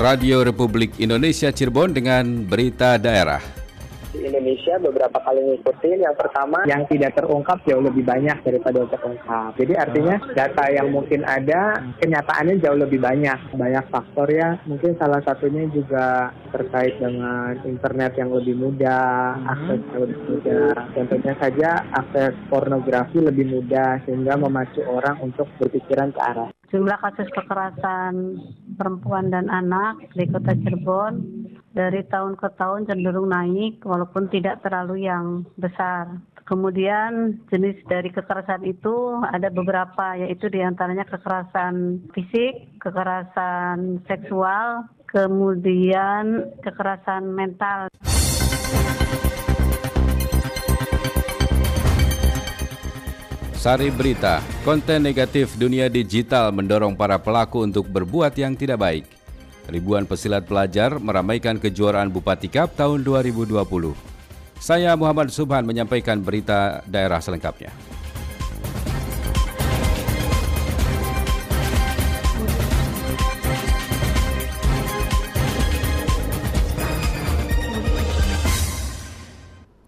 Radio Republik Indonesia Cirebon dengan berita daerah di Indonesia beberapa kali ngikutin. Yang pertama, yang tidak terungkap jauh lebih banyak daripada yang terungkap. Jadi artinya data yang mungkin ada, kenyataannya jauh lebih banyak. Banyak faktor ya. Mungkin salah satunya juga terkait dengan internet yang lebih mudah, akses yang lebih mudah. Contohnya saja akses pornografi lebih mudah sehingga memacu orang untuk berpikiran ke arah. Jumlah kasus kekerasan perempuan dan anak di kota Cirebon dari tahun ke tahun cenderung naik walaupun tidak terlalu yang besar. Kemudian jenis dari kekerasan itu ada beberapa yaitu di antaranya kekerasan fisik, kekerasan seksual, kemudian kekerasan mental. Sari Berita, konten negatif dunia digital mendorong para pelaku untuk berbuat yang tidak baik. Ribuan pesilat pelajar meramaikan kejuaraan Bupati Cup tahun 2020. Saya Muhammad Subhan menyampaikan berita daerah selengkapnya.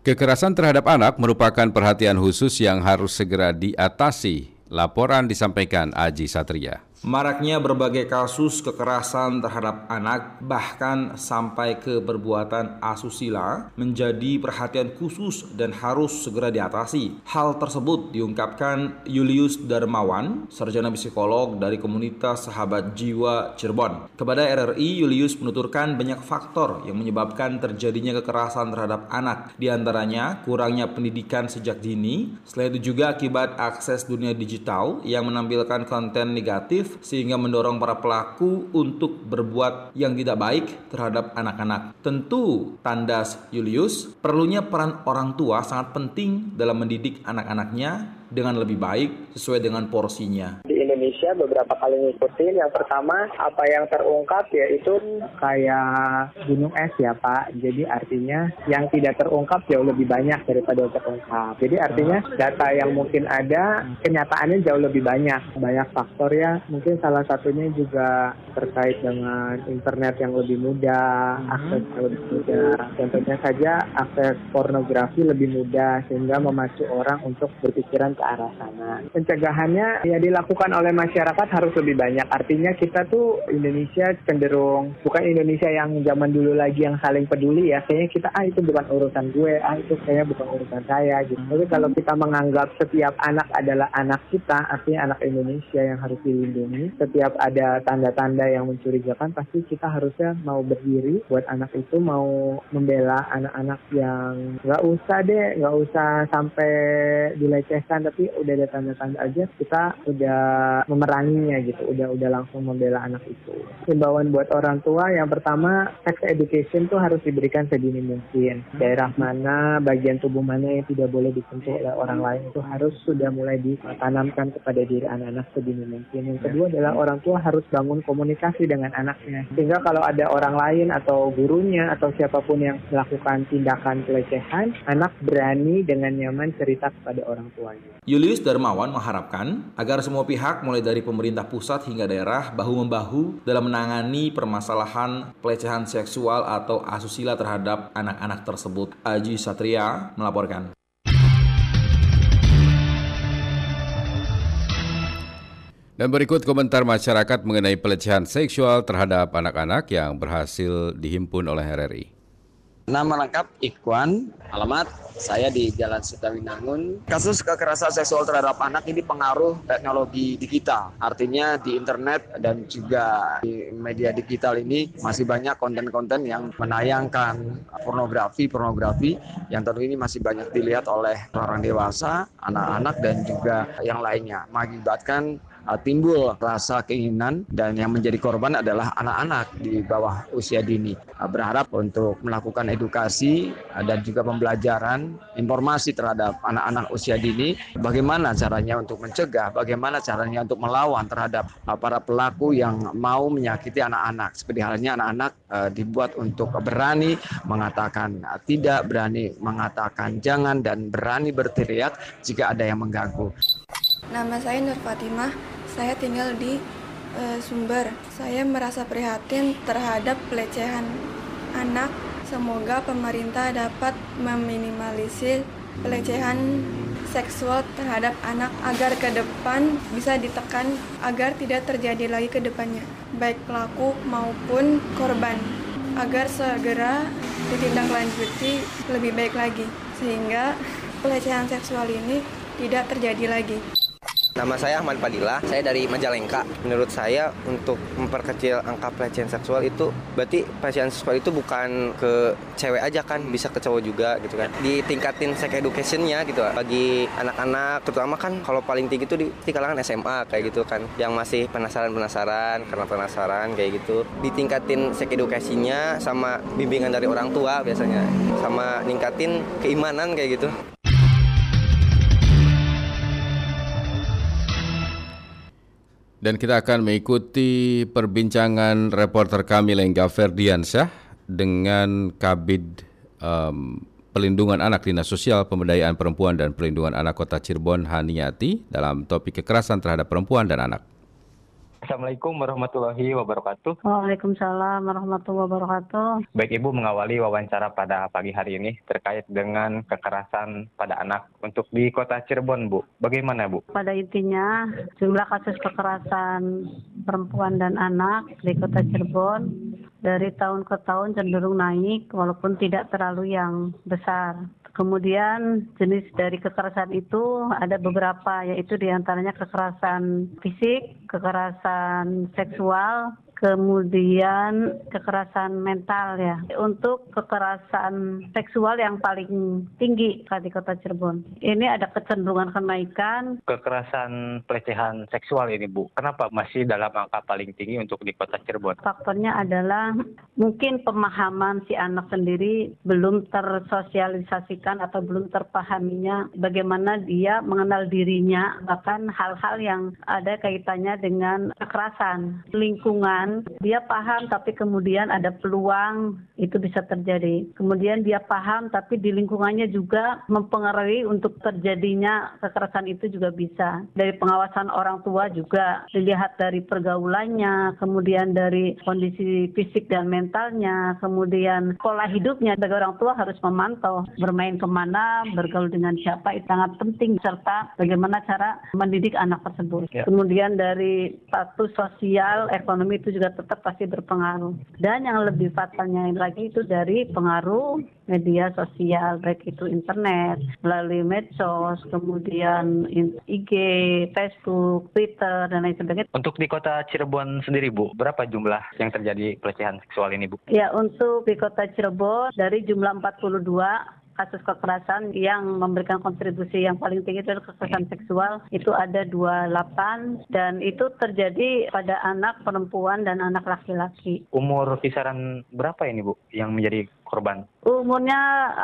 Kekerasan terhadap anak merupakan perhatian khusus yang harus segera diatasi. Laporan disampaikan Aji Satria. Maraknya berbagai kasus kekerasan terhadap anak, bahkan sampai ke perbuatan asusila, menjadi perhatian khusus dan harus segera diatasi. Hal tersebut diungkapkan Julius Darmawan, sarjana psikolog dari komunitas Sahabat Jiwa Cirebon. Kepada RRI, Julius menuturkan banyak faktor yang menyebabkan terjadinya kekerasan terhadap anak, di antaranya kurangnya pendidikan sejak dini, selain itu juga akibat akses dunia digital yang menampilkan konten negatif sehingga mendorong para pelaku untuk berbuat yang tidak baik terhadap anak-anak. Tentu, tandas Julius, perlunya peran orang tua sangat penting dalam mendidik anak-anaknya dengan lebih baik sesuai dengan porsinya. Indonesia beberapa kali ngikutin. Yang pertama apa yang terungkap yaitu kayak gunung es ya Pak. Jadi artinya yang tidak terungkap jauh lebih banyak daripada yang terungkap. Jadi artinya data yang mungkin ada kenyataannya jauh lebih banyak. Banyak faktor ya. Mungkin salah satunya juga terkait dengan internet yang lebih mudah, akses yang lebih mudah. Contohnya saja akses pornografi lebih mudah sehingga memacu orang untuk berpikiran ke arah sana. Pencegahannya ya dilakukan oleh masyarakat harus lebih banyak. Artinya kita tuh Indonesia cenderung bukan Indonesia yang zaman dulu lagi yang saling peduli ya. Kayaknya kita ah itu bukan urusan gue, ah itu kayaknya bukan urusan saya gitu. Tapi kalau kita menganggap setiap anak adalah anak kita, artinya anak Indonesia yang harus dilindungi. Setiap ada tanda-tanda yang mencurigakan, pasti kita harusnya mau berdiri buat anak itu mau membela anak-anak yang nggak usah deh, nggak usah sampai dilecehkan tapi udah ada tanda-tanda aja kita udah memeranginya gitu. Udah udah langsung membela anak itu. Himbauan buat orang tua yang pertama sex education tuh harus diberikan sedini mungkin. Daerah mana bagian tubuh mana yang tidak boleh disentuh oleh orang lain itu harus sudah mulai ditanamkan kepada diri anak-anak sedini mungkin. Yang kedua adalah orang tua harus bangun komunikasi dengan anaknya. Sehingga kalau ada orang lain atau gurunya atau siapa pun yang melakukan tindakan pelecehan anak berani dengan nyaman cerita kepada orang tuanya. Julius Darmawan mengharapkan agar semua pihak mulai dari pemerintah pusat hingga daerah bahu-membahu dalam menangani permasalahan pelecehan seksual atau asusila terhadap anak-anak tersebut. Aji Satria melaporkan. Dan berikut komentar masyarakat mengenai pelecehan seksual terhadap anak-anak yang berhasil dihimpun oleh RRI. Nama lengkap Ikwan, alamat saya di Jalan Sutawinangun. Kasus kekerasan seksual terhadap anak ini pengaruh teknologi digital. Artinya di internet dan juga di media digital ini masih banyak konten-konten yang menayangkan pornografi-pornografi yang tentu ini masih banyak dilihat oleh orang dewasa, anak-anak dan juga yang lainnya. Mengakibatkan uh, timbul rasa keinginan dan yang menjadi korban adalah anak-anak di bawah usia dini. Uh, berharap untuk melakukan edukasi uh, dan juga pembelajaran informasi terhadap anak-anak usia dini, bagaimana caranya untuk mencegah, bagaimana caranya untuk melawan terhadap para pelaku yang mau menyakiti anak-anak. Seperti halnya anak-anak dibuat untuk berani mengatakan tidak, berani mengatakan jangan dan berani berteriak jika ada yang mengganggu. Nama saya Nur Fatimah, saya tinggal di uh, sumber. Saya merasa prihatin terhadap pelecehan anak. Semoga pemerintah dapat meminimalisir pelecehan seksual terhadap anak agar ke depan bisa ditekan agar tidak terjadi lagi ke depannya, baik pelaku maupun korban, agar segera ditindaklanjuti lebih baik lagi, sehingga pelecehan seksual ini tidak terjadi lagi. Nama saya Ahmad Padilla, saya dari Majalengka. Menurut saya untuk memperkecil angka pelecehan seksual itu berarti pelecehan seksual itu bukan ke cewek aja kan, bisa ke cowok juga gitu kan. Ditingkatin sex educationnya gitu bagi anak-anak, terutama kan kalau paling tinggi itu di, di kalangan SMA kayak gitu kan, yang masih penasaran-penasaran karena penasaran kayak gitu. Ditingkatin sex edukasinya sama bimbingan dari orang tua biasanya, sama ningkatin keimanan kayak gitu. Dan kita akan mengikuti perbincangan reporter kami Lengga Ferdiansyah dengan Kabid um, Pelindungan Anak Dinas Sosial Pemberdayaan Perempuan dan Pelindungan Anak Kota Cirebon Haniati dalam topik kekerasan terhadap perempuan dan anak. Assalamualaikum warahmatullahi wabarakatuh. Waalaikumsalam warahmatullahi wabarakatuh. Baik Ibu mengawali wawancara pada pagi hari ini terkait dengan kekerasan pada anak untuk di kota Cirebon Bu. Bagaimana Bu? Pada intinya jumlah kasus kekerasan perempuan dan anak di kota Cirebon dari tahun ke tahun cenderung naik walaupun tidak terlalu yang besar. Kemudian jenis dari kekerasan itu ada beberapa yaitu di antaranya kekerasan fisik, kekerasan seksual, kemudian kekerasan mental ya. Untuk kekerasan seksual yang paling tinggi di kota Cirebon. Ini ada kecenderungan kenaikan. Kekerasan pelecehan seksual ini Bu, kenapa masih dalam angka paling tinggi untuk di kota Cirebon? Faktornya adalah mungkin pemahaman si anak sendiri belum tersosialisasikan atau belum terpahaminya bagaimana dia mengenal dirinya, bahkan hal-hal yang ada kaitannya dengan kekerasan lingkungan dia paham tapi kemudian ada peluang itu bisa terjadi. Kemudian dia paham tapi di lingkungannya juga mempengaruhi untuk terjadinya kekerasan itu juga bisa. Dari pengawasan orang tua juga dilihat dari pergaulannya, kemudian dari kondisi fisik dan mentalnya, kemudian pola hidupnya sebagai orang tua harus memantau bermain ke mana, bergaul dengan siapa itu sangat penting serta bagaimana cara mendidik anak tersebut. Ya. Kemudian dari status sosial, ekonomi itu juga juga tetap pasti berpengaruh. Dan yang lebih fatalnya lagi itu dari pengaruh media sosial, baik itu internet, melalui medsos, kemudian IG, Facebook, Twitter, dan lain sebagainya. Untuk di kota Cirebon sendiri, Bu, berapa jumlah yang terjadi pelecehan seksual ini, Bu? Ya, untuk di kota Cirebon dari jumlah 42 kasus kekerasan yang memberikan kontribusi yang paling tinggi adalah kekerasan seksual itu ada 28 dan itu terjadi pada anak perempuan dan anak laki-laki. Umur kisaran berapa ini Bu yang menjadi korban? Umurnya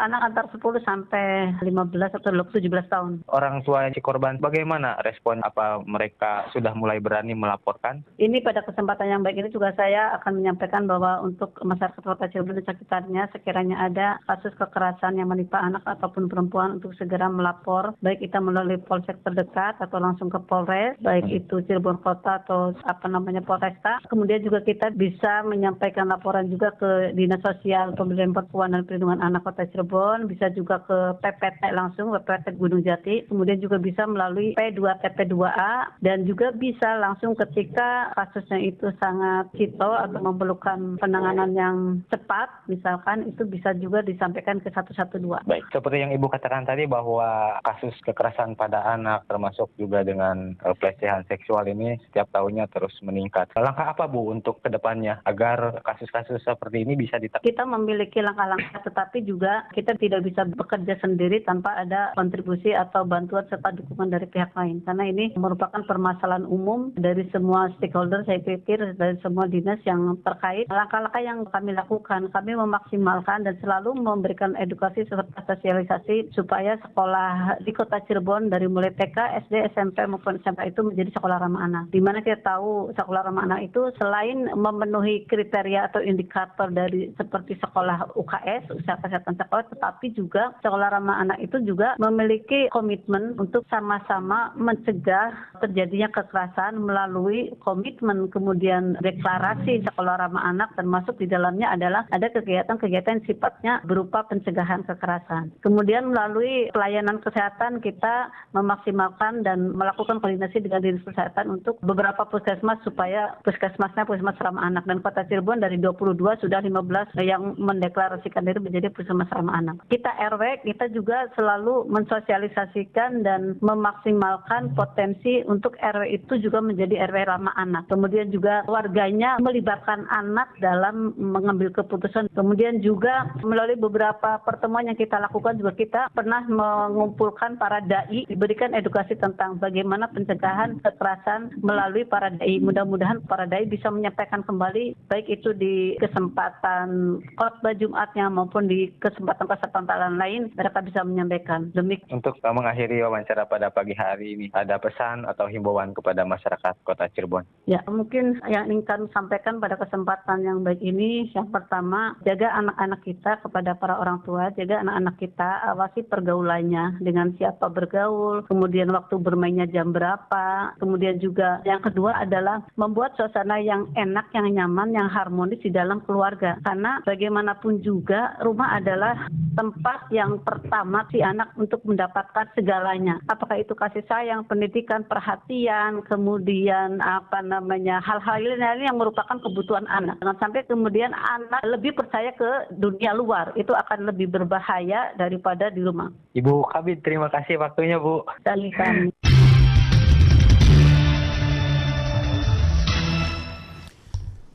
anak antar 10 sampai 15 atau 17 tahun. Orang tua si korban bagaimana respon apa mereka sudah mulai berani melaporkan? Ini pada kesempatan yang baik ini juga saya akan menyampaikan bahwa untuk masyarakat Kota Cirebon dan sekitarnya sekiranya ada kasus kekerasan yang menimpa anak ataupun perempuan untuk segera melapor baik kita melalui polsek terdekat atau langsung ke Polres baik hmm. itu Cirebon Kota atau apa namanya Polresta. Kemudian juga kita bisa menyampaikan laporan juga ke Dinas Sosial Pemberdayaan Perempuan dan Perlindungan Anak Kota Cirebon, bisa juga ke PPT langsung, PPT Gunung Jati, kemudian juga bisa melalui P2TP2A, dan juga bisa langsung ketika kasusnya itu sangat vital atau memerlukan penanganan yang cepat, misalkan itu bisa juga disampaikan ke 112. Baik, seperti yang Ibu katakan tadi bahwa kasus kekerasan pada anak termasuk juga dengan eh, pelecehan seksual ini setiap tahunnya terus meningkat. Langkah apa Bu untuk ke depannya agar kasus-kasus seperti ini bisa ditekan? Kita memiliki langkah-langkah tetapi juga kita tidak bisa bekerja sendiri tanpa ada kontribusi atau bantuan serta dukungan dari pihak lain karena ini merupakan permasalahan umum dari semua stakeholder saya pikir dari semua dinas yang terkait langkah-langkah yang kami lakukan kami memaksimalkan dan selalu memberikan edukasi serta sosialisasi supaya sekolah di kota Cirebon dari mulai TK, SD, SMP maupun SMA itu menjadi sekolah ramah anak. Di mana kita tahu sekolah ramah anak itu selain memenuhi kriteria atau indikator dari seperti sekolah UKS, usaha kesehatan sekolah, tetapi juga sekolah ramah anak itu juga memiliki komitmen untuk sama-sama mencegah terjadinya kekerasan melalui komitmen kemudian deklarasi sekolah ramah anak termasuk di dalamnya adalah ada kegiatan-kegiatan sifatnya berupa pencegahan kekerasan. Kemudian melalui pelayanan kesehatan kita memaksimalkan dan melakukan koordinasi dengan dinas kesehatan untuk beberapa puskesmas supaya puskesmasnya puskesmas ramah anak dan kota Cirebon dari 22 sudah 15 yang mendeklarasikan diri menjadi ramah anak. Kita RW kita juga selalu mensosialisasikan dan memaksimalkan potensi untuk RW itu juga menjadi RW ramah anak. Kemudian juga warganya melibatkan anak dalam mengambil keputusan. Kemudian juga melalui beberapa pertemuan yang kita lakukan juga kita pernah mengumpulkan para dai diberikan edukasi tentang bagaimana pencegahan kekerasan melalui para dai. Mudah-mudahan para dai bisa menyampaikan kembali baik itu di kesempatan khotbah Jumatnya maupun di kesempatan-kesempatan lain mereka bisa menyampaikan. Demi untuk mengakhiri wawancara pada pagi hari ini ada pesan atau himbauan kepada masyarakat Kota Cirebon. Ya, mungkin yang ingin kami sampaikan pada kesempatan yang baik ini yang pertama jaga anak-anak kita kepada para orang tua, jaga anak-anak kita awasi pergaulannya dengan siapa bergaul, kemudian waktu bermainnya jam berapa, kemudian juga yang kedua adalah membuat suasana yang enak, yang nyaman, yang harmonis di dalam keluarga. Karena bagaimanapun juga rumah adalah tempat yang pertama si anak untuk mendapatkan segalanya. Apakah itu kasih sayang, pendidikan, perhatian, kemudian apa namanya hal-hal lain yang merupakan kebutuhan anak. Jangan sampai kemudian anak lebih percaya ke dunia luar. Itu akan lebih berbahaya daripada di rumah. Ibu Kabit, terima kasih waktunya Bu. Dari kami.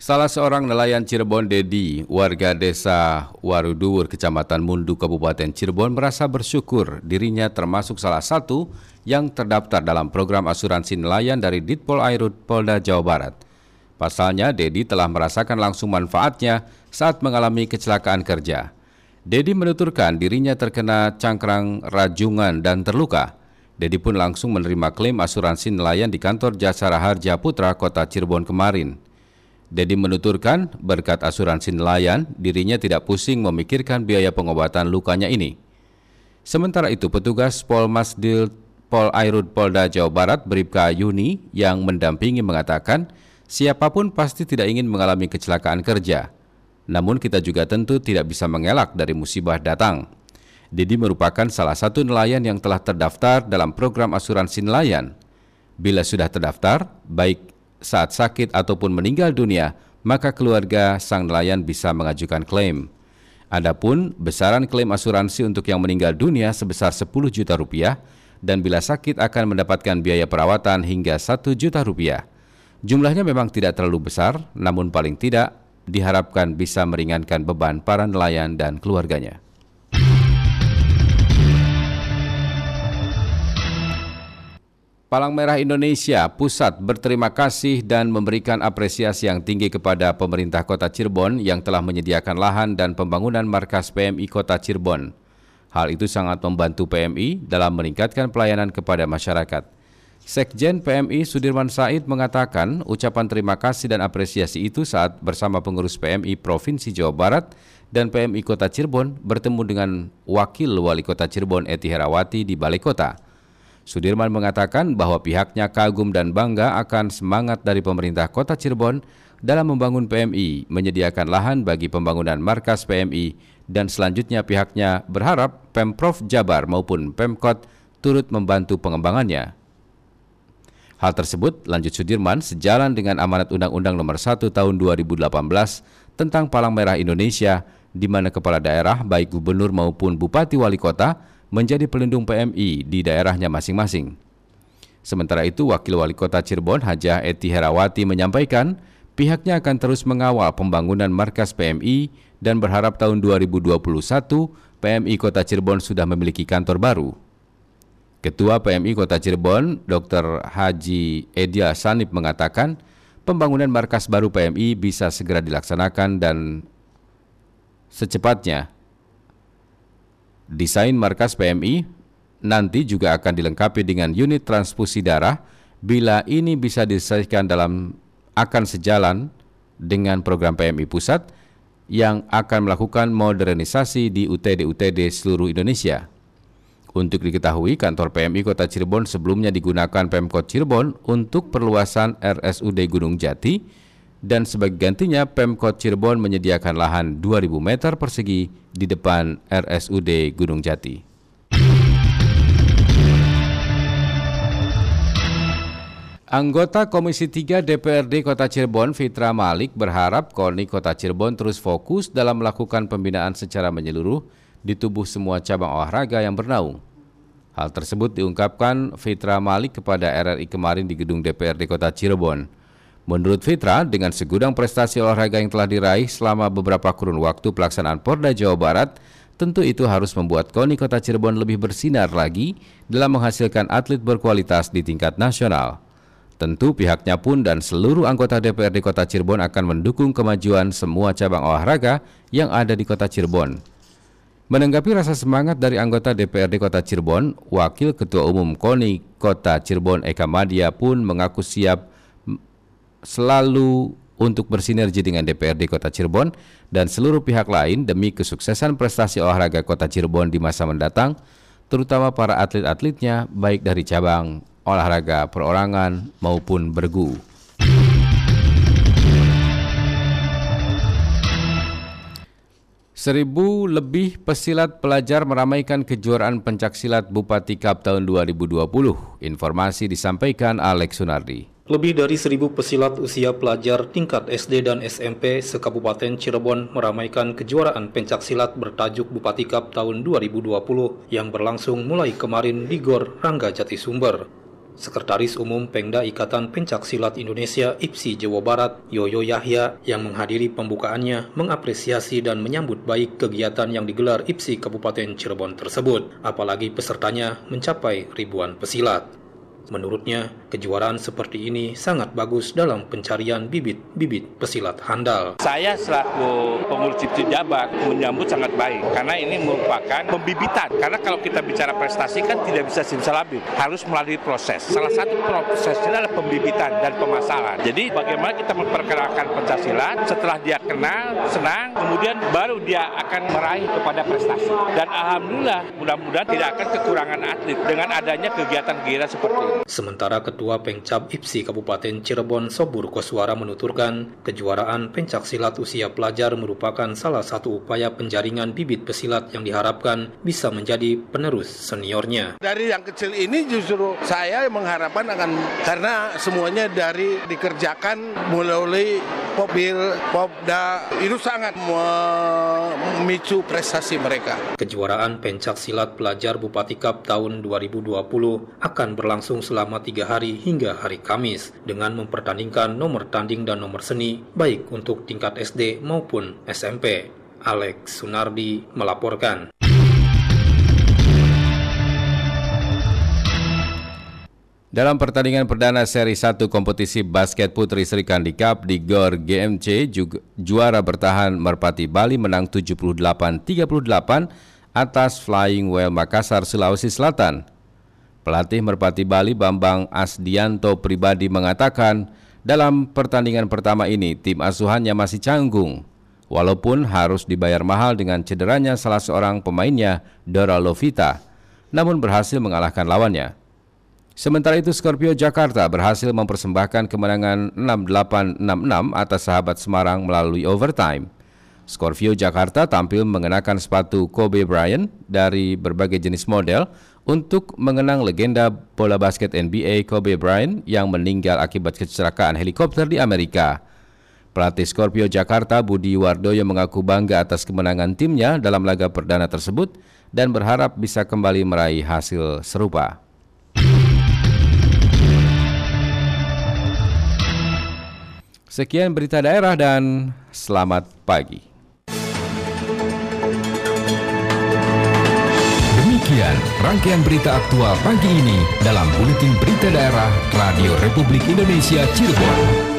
Salah seorang nelayan Cirebon Dedi, warga desa Waruduwur, Kecamatan Mundu, Kabupaten Cirebon merasa bersyukur dirinya termasuk salah satu yang terdaftar dalam program asuransi nelayan dari Ditpol Airut Polda Jawa Barat. Pasalnya, Dedi telah merasakan langsung manfaatnya saat mengalami kecelakaan kerja. Dedi menuturkan dirinya terkena cangkrang rajungan dan terluka. Dedi pun langsung menerima klaim asuransi nelayan di kantor Jasa Raharja Putra Kota Cirebon kemarin. Dedi menuturkan berkat asuransi nelayan, dirinya tidak pusing memikirkan biaya pengobatan lukanya ini. Sementara itu, petugas Polmasdil Pol Airut Polda Jawa Barat Bribka Yuni yang mendampingi mengatakan, siapa pun pasti tidak ingin mengalami kecelakaan kerja. Namun kita juga tentu tidak bisa mengelak dari musibah datang. Dedi merupakan salah satu nelayan yang telah terdaftar dalam program asuransi nelayan. Bila sudah terdaftar, baik saat sakit ataupun meninggal dunia, maka keluarga sang nelayan bisa mengajukan klaim. Adapun besaran klaim asuransi untuk yang meninggal dunia sebesar 10 juta rupiah dan bila sakit akan mendapatkan biaya perawatan hingga 1 juta rupiah. Jumlahnya memang tidak terlalu besar, namun paling tidak diharapkan bisa meringankan beban para nelayan dan keluarganya. Palang Merah Indonesia Pusat berterima kasih dan memberikan apresiasi yang tinggi kepada pemerintah Kota Cirebon yang telah menyediakan lahan dan pembangunan markas PMI Kota Cirebon. Hal itu sangat membantu PMI dalam meningkatkan pelayanan kepada masyarakat. Sekjen PMI Sudirman Said mengatakan ucapan terima kasih dan apresiasi itu saat bersama pengurus PMI Provinsi Jawa Barat dan PMI Kota Cirebon bertemu dengan Wakil Wali Kota Cirebon Eti Herawati di Balai Kota. Sudirman mengatakan bahwa pihaknya kagum dan bangga akan semangat dari pemerintah kota Cirebon dalam membangun PMI, menyediakan lahan bagi pembangunan markas PMI, dan selanjutnya pihaknya berharap Pemprov Jabar maupun Pemkot turut membantu pengembangannya. Hal tersebut, lanjut Sudirman, sejalan dengan amanat Undang-Undang Nomor 1 Tahun 2018 tentang Palang Merah Indonesia, di mana kepala daerah, baik gubernur maupun bupati wali kota, menjadi pelindung PMI di daerahnya masing-masing. Sementara itu, Wakil Wali Kota Cirebon Hajah Eti Herawati menyampaikan pihaknya akan terus mengawal pembangunan markas PMI dan berharap tahun 2021 PMI Kota Cirebon sudah memiliki kantor baru. Ketua PMI Kota Cirebon, Dr. Haji Edia Sanip mengatakan, pembangunan markas baru PMI bisa segera dilaksanakan dan secepatnya Desain markas PMI nanti juga akan dilengkapi dengan unit transfusi darah bila ini bisa diselesaikan dalam akan sejalan dengan program PMI pusat yang akan melakukan modernisasi di UTD-UTD seluruh Indonesia. Untuk diketahui, kantor PMI Kota Cirebon sebelumnya digunakan Pemkot Cirebon untuk perluasan RSUD Gunung Jati dan sebagai gantinya Pemkot Cirebon menyediakan lahan 2000 meter persegi di depan RSUD Gunung Jati. Anggota Komisi 3 DPRD Kota Cirebon, Fitra Malik, berharap KONI Kota Cirebon terus fokus dalam melakukan pembinaan secara menyeluruh di tubuh semua cabang olahraga yang bernaung. Hal tersebut diungkapkan Fitra Malik kepada RRI kemarin di gedung DPRD Kota Cirebon. Menurut Fitra, dengan segudang prestasi olahraga yang telah diraih selama beberapa kurun waktu pelaksanaan Porda Jawa Barat, tentu itu harus membuat KONI Kota Cirebon lebih bersinar lagi dalam menghasilkan atlet berkualitas di tingkat nasional. Tentu pihaknya pun dan seluruh anggota DPRD Kota Cirebon akan mendukung kemajuan semua cabang olahraga yang ada di Kota Cirebon. Menanggapi rasa semangat dari anggota DPRD Kota Cirebon, Wakil Ketua Umum KONI Kota Cirebon Eka Madia pun mengaku siap selalu untuk bersinergi dengan DPRD Kota Cirebon dan seluruh pihak lain demi kesuksesan prestasi olahraga Kota Cirebon di masa mendatang, terutama para atlet-atletnya baik dari cabang olahraga perorangan maupun bergu. Seribu lebih pesilat pelajar meramaikan kejuaraan pencaksilat Bupati Cup tahun 2020. Informasi disampaikan Alex Sunardi. Lebih dari seribu pesilat usia pelajar tingkat SD dan SMP sekabupaten Cirebon meramaikan kejuaraan pencaksilat bertajuk Bupati Cup tahun 2020 yang berlangsung mulai kemarin di Gor Rangga Jati Sumber. Sekretaris Umum Pengda Ikatan Pencak Silat Indonesia IPSI Jawa Barat, Yoyo Yahya, yang menghadiri pembukaannya, mengapresiasi dan menyambut baik kegiatan yang digelar IPSI Kabupaten Cirebon tersebut, apalagi pesertanya mencapai ribuan pesilat. Menurutnya, kejuaraan seperti ini sangat bagus dalam pencarian bibit-bibit pesilat handal. Saya selaku pengurus Cipti Jabak menyambut sangat baik karena ini merupakan pembibitan. Karena kalau kita bicara prestasi kan tidak bisa simsalabim, harus melalui proses. Salah satu prosesnya adalah pembibitan dan pemasaran. Jadi bagaimana kita memperkenalkan Pancasila setelah dia kenal, senang, kemudian baru dia akan meraih kepada prestasi. Dan alhamdulillah mudah-mudahan tidak akan kekurangan atlet dengan adanya kegiatan-kegiatan seperti ini. Sementara Ketua Pengcap IPSI Kabupaten Cirebon Sobur Koswara menuturkan, kejuaraan pencak silat usia pelajar merupakan salah satu upaya penjaringan bibit pesilat yang diharapkan bisa menjadi penerus seniornya. Dari yang kecil ini justru saya mengharapkan akan karena semuanya dari dikerjakan melalui Popil, Popda itu sangat memicu prestasi mereka. Kejuaraan pencak silat pelajar Bupati Cup tahun 2020 akan berlangsung selama tiga hari hingga hari Kamis dengan mempertandingkan nomor tanding dan nomor seni baik untuk tingkat SD maupun SMP. Alex Sunardi melaporkan. Dalam pertandingan perdana seri 1 kompetisi basket putri Sri Kandi Cup di GOR GMC, juga, juara bertahan Merpati Bali menang 78-38 atas Flying Whale Makassar, Sulawesi Selatan. Pelatih Merpati Bali Bambang Asdianto pribadi mengatakan, dalam pertandingan pertama ini tim asuhannya masih canggung, walaupun harus dibayar mahal dengan cederanya salah seorang pemainnya, Dora Lovita, namun berhasil mengalahkan lawannya. Sementara itu Scorpio Jakarta berhasil mempersembahkan kemenangan 6-8-6-6 atas sahabat Semarang melalui overtime. Scorpio Jakarta tampil mengenakan sepatu Kobe Bryant dari berbagai jenis model untuk mengenang legenda bola basket NBA Kobe Bryant yang meninggal akibat kecelakaan helikopter di Amerika. Pelatih Scorpio Jakarta Budi Wardoyo mengaku bangga atas kemenangan timnya dalam laga perdana tersebut dan berharap bisa kembali meraih hasil serupa. Sekian berita daerah dan selamat pagi. Demikian rangkaian berita aktual pagi ini dalam Buletin Berita Daerah Radio Republik Indonesia Cirebon.